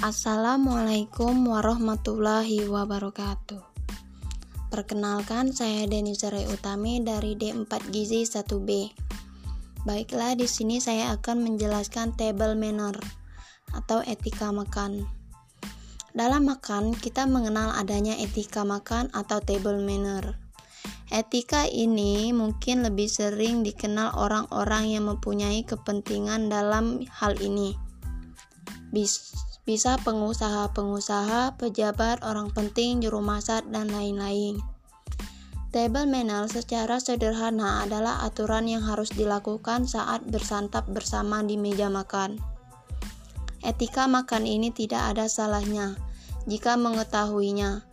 Assalamualaikum warahmatullahi wabarakatuh. Perkenalkan, saya Deni Serai Utami dari D4 Gizi 1B. Baiklah, di sini saya akan menjelaskan table manner atau etika makan. Dalam makan, kita mengenal adanya etika makan atau table manner. Etika ini mungkin lebih sering dikenal orang-orang yang mempunyai kepentingan dalam hal ini. Bis bisa pengusaha-pengusaha, pejabat, orang penting, juru masak, dan lain-lain. Table manner secara sederhana adalah aturan yang harus dilakukan saat bersantap bersama di meja makan. Etika makan ini tidak ada salahnya jika mengetahuinya.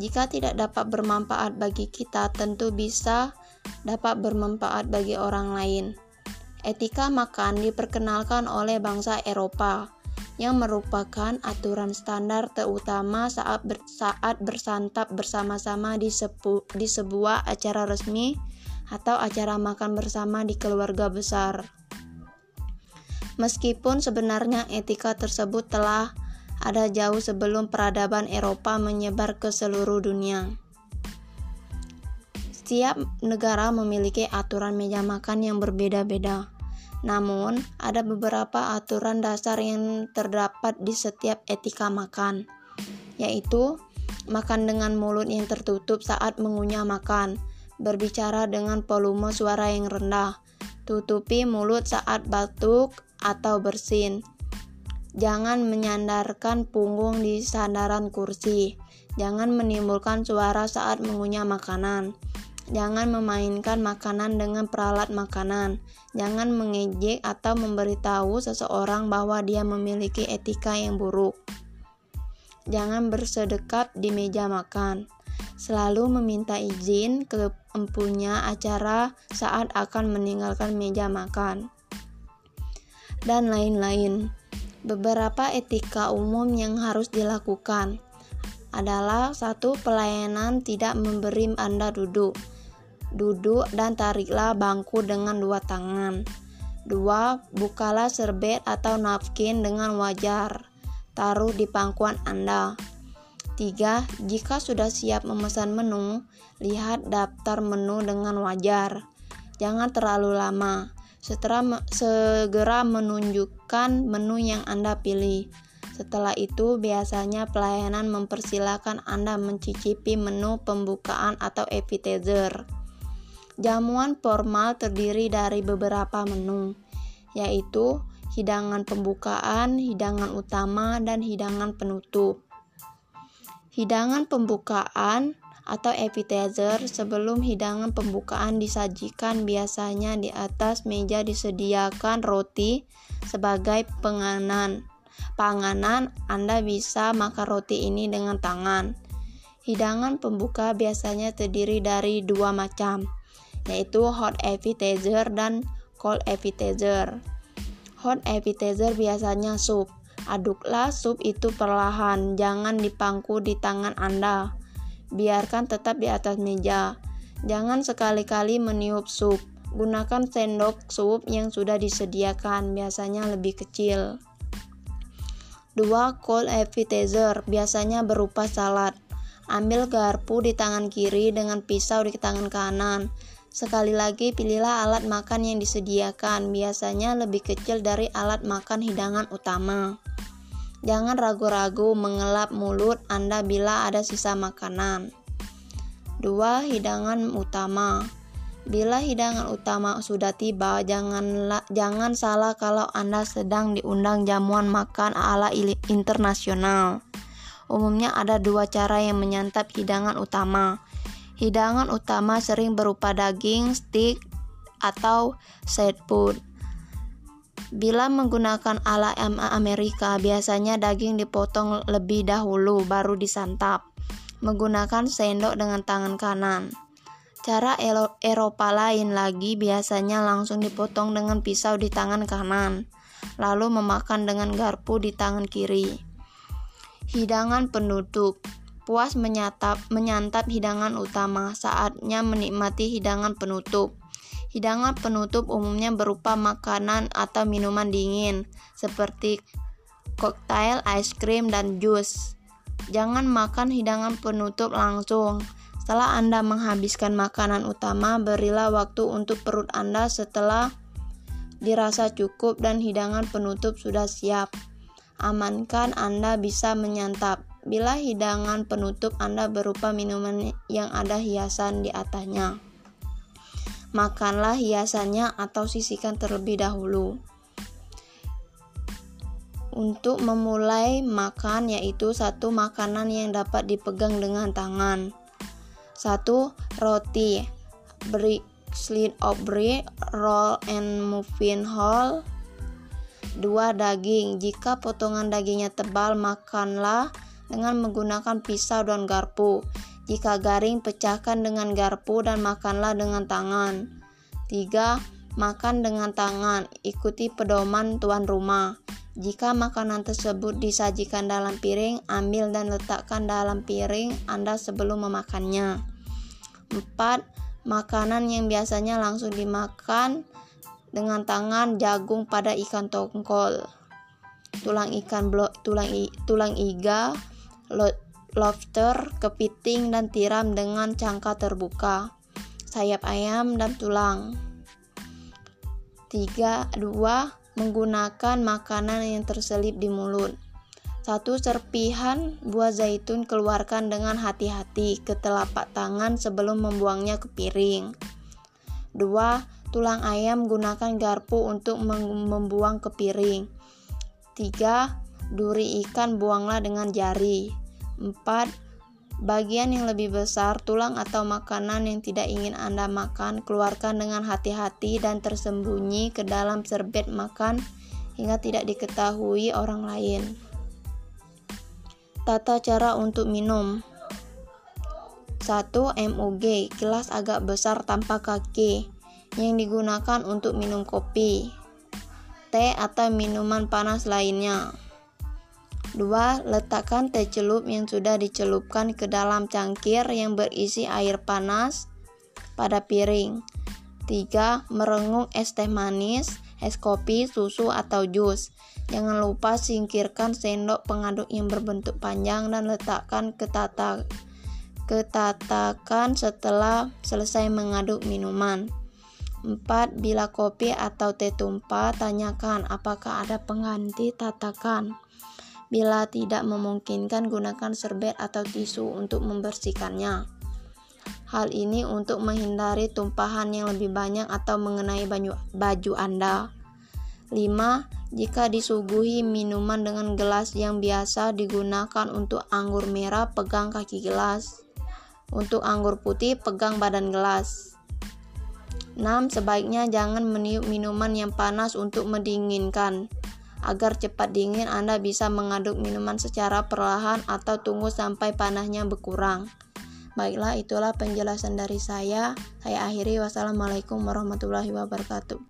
Jika tidak dapat bermanfaat bagi kita, tentu bisa dapat bermanfaat bagi orang lain. Etika makan diperkenalkan oleh bangsa Eropa yang merupakan aturan standar terutama saat ber, saat bersantap bersama-sama di, sepu, di sebuah acara resmi atau acara makan bersama di keluarga besar. Meskipun sebenarnya etika tersebut telah ada jauh sebelum peradaban Eropa menyebar ke seluruh dunia. Setiap negara memiliki aturan meja makan yang berbeda-beda. Namun, ada beberapa aturan dasar yang terdapat di setiap etika makan, yaitu makan dengan mulut yang tertutup saat mengunyah makan, berbicara dengan volume suara yang rendah, tutupi mulut saat batuk atau bersin. Jangan menyandarkan punggung di sandaran kursi. Jangan menimbulkan suara saat mengunyah makanan Jangan memainkan makanan dengan peralat makanan. Jangan mengejek atau memberitahu seseorang bahwa dia memiliki etika yang buruk. Jangan bersedekap di meja makan. Selalu meminta izin ke empunya acara saat akan meninggalkan meja makan. Dan lain-lain. Beberapa etika umum yang harus dilakukan adalah satu pelayanan tidak memberi Anda duduk. Duduk dan tariklah bangku dengan dua tangan. Dua, bukalah serbet atau napkin dengan wajar. Taruh di pangkuan Anda. Tiga, jika sudah siap memesan menu, lihat daftar menu dengan wajar. Jangan terlalu lama. Setelah segera menunjukkan menu yang Anda pilih. Setelah itu, biasanya pelayanan mempersilahkan Anda mencicipi menu pembukaan atau appetizer. Jamuan formal terdiri dari beberapa menu, yaitu hidangan pembukaan, hidangan utama, dan hidangan penutup. Hidangan pembukaan atau appetizer sebelum hidangan pembukaan disajikan biasanya di atas meja disediakan roti sebagai penganan. Panganan Anda bisa makan roti ini dengan tangan. Hidangan pembuka biasanya terdiri dari dua macam, yaitu hot appetizer dan cold appetizer. Hot appetizer biasanya sup. Aduklah sup itu perlahan, jangan dipangku di tangan Anda. Biarkan tetap di atas meja. Jangan sekali-kali meniup sup. Gunakan sendok sup yang sudah disediakan, biasanya lebih kecil. 2. Cold appetizer biasanya berupa salad. Ambil garpu di tangan kiri dengan pisau di tangan kanan. Sekali lagi, pilihlah alat makan yang disediakan, biasanya lebih kecil dari alat makan hidangan utama. Jangan ragu-ragu mengelap mulut Anda bila ada sisa makanan. 2. Hidangan utama. Bila hidangan utama sudah tiba, janganlah jangan salah kalau Anda sedang diundang jamuan makan ala internasional. Umumnya ada dua cara yang menyantap hidangan utama Hidangan utama sering berupa daging, steak, atau side food. Bila menggunakan ala Amerika, biasanya daging dipotong lebih dahulu baru disantap. Menggunakan sendok dengan tangan kanan. Cara Eropa lain lagi biasanya langsung dipotong dengan pisau di tangan kanan, lalu memakan dengan garpu di tangan kiri. Hidangan penutup Puas menyantap, menyantap hidangan utama, saatnya menikmati hidangan penutup. Hidangan penutup umumnya berupa makanan atau minuman dingin, seperti koktail, es krim, dan jus. Jangan makan hidangan penutup langsung. Setelah Anda menghabiskan makanan utama, berilah waktu untuk perut Anda setelah dirasa cukup dan hidangan penutup sudah siap. Amankan Anda bisa menyantap. Bila hidangan penutup Anda berupa minuman yang ada hiasan di atasnya, makanlah hiasannya atau sisihkan terlebih dahulu untuk memulai makan yaitu satu makanan yang dapat dipegang dengan tangan. Satu roti, brick slit of bread, roll and muffin hole. Dua daging, jika potongan dagingnya tebal makanlah dengan menggunakan pisau dan garpu. Jika garing pecahkan dengan garpu dan makanlah dengan tangan. Tiga Makan dengan tangan, ikuti pedoman tuan rumah. Jika makanan tersebut disajikan dalam piring, ambil dan letakkan dalam piring Anda sebelum memakannya. 4. Makanan yang biasanya langsung dimakan dengan tangan jagung pada ikan tongkol. Tulang ikan blok, tulang i, tulang iga, lobster, kepiting dan tiram dengan cangka terbuka. Sayap ayam dan tulang. 3 2 menggunakan makanan yang terselip di mulut. Satu serpihan buah zaitun keluarkan dengan hati-hati ke telapak tangan sebelum membuangnya ke piring. Dua, tulang ayam gunakan garpu untuk membuang ke piring. Tiga, duri ikan buanglah dengan jari. Empat, Bagian yang lebih besar, tulang atau makanan yang tidak ingin Anda makan, keluarkan dengan hati-hati dan tersembunyi ke dalam serbet makan hingga tidak diketahui orang lain. Tata cara untuk minum 1. MUG, gelas agak besar tanpa kaki yang digunakan untuk minum kopi, teh atau minuman panas lainnya. 2. Letakkan teh celup yang sudah dicelupkan ke dalam cangkir yang berisi air panas pada piring. 3. Merengung es teh manis, es kopi, susu, atau jus. Jangan lupa singkirkan sendok pengaduk yang berbentuk panjang dan letakkan ke tata ketatakan setelah selesai mengaduk minuman. 4. Bila kopi atau teh tumpah, tanyakan apakah ada pengganti tatakan. Bila tidak memungkinkan, gunakan serbet atau tisu untuk membersihkannya. Hal ini untuk menghindari tumpahan yang lebih banyak atau mengenai baju, baju Anda. 5. Jika disuguhi minuman dengan gelas yang biasa digunakan untuk anggur merah, pegang kaki gelas. Untuk anggur putih, pegang badan gelas. 6. Sebaiknya jangan meniup minuman yang panas untuk mendinginkan. Agar cepat dingin, Anda bisa mengaduk minuman secara perlahan atau tunggu sampai panasnya berkurang. Baiklah, itulah penjelasan dari saya. Saya akhiri. Wassalamualaikum warahmatullahi wabarakatuh.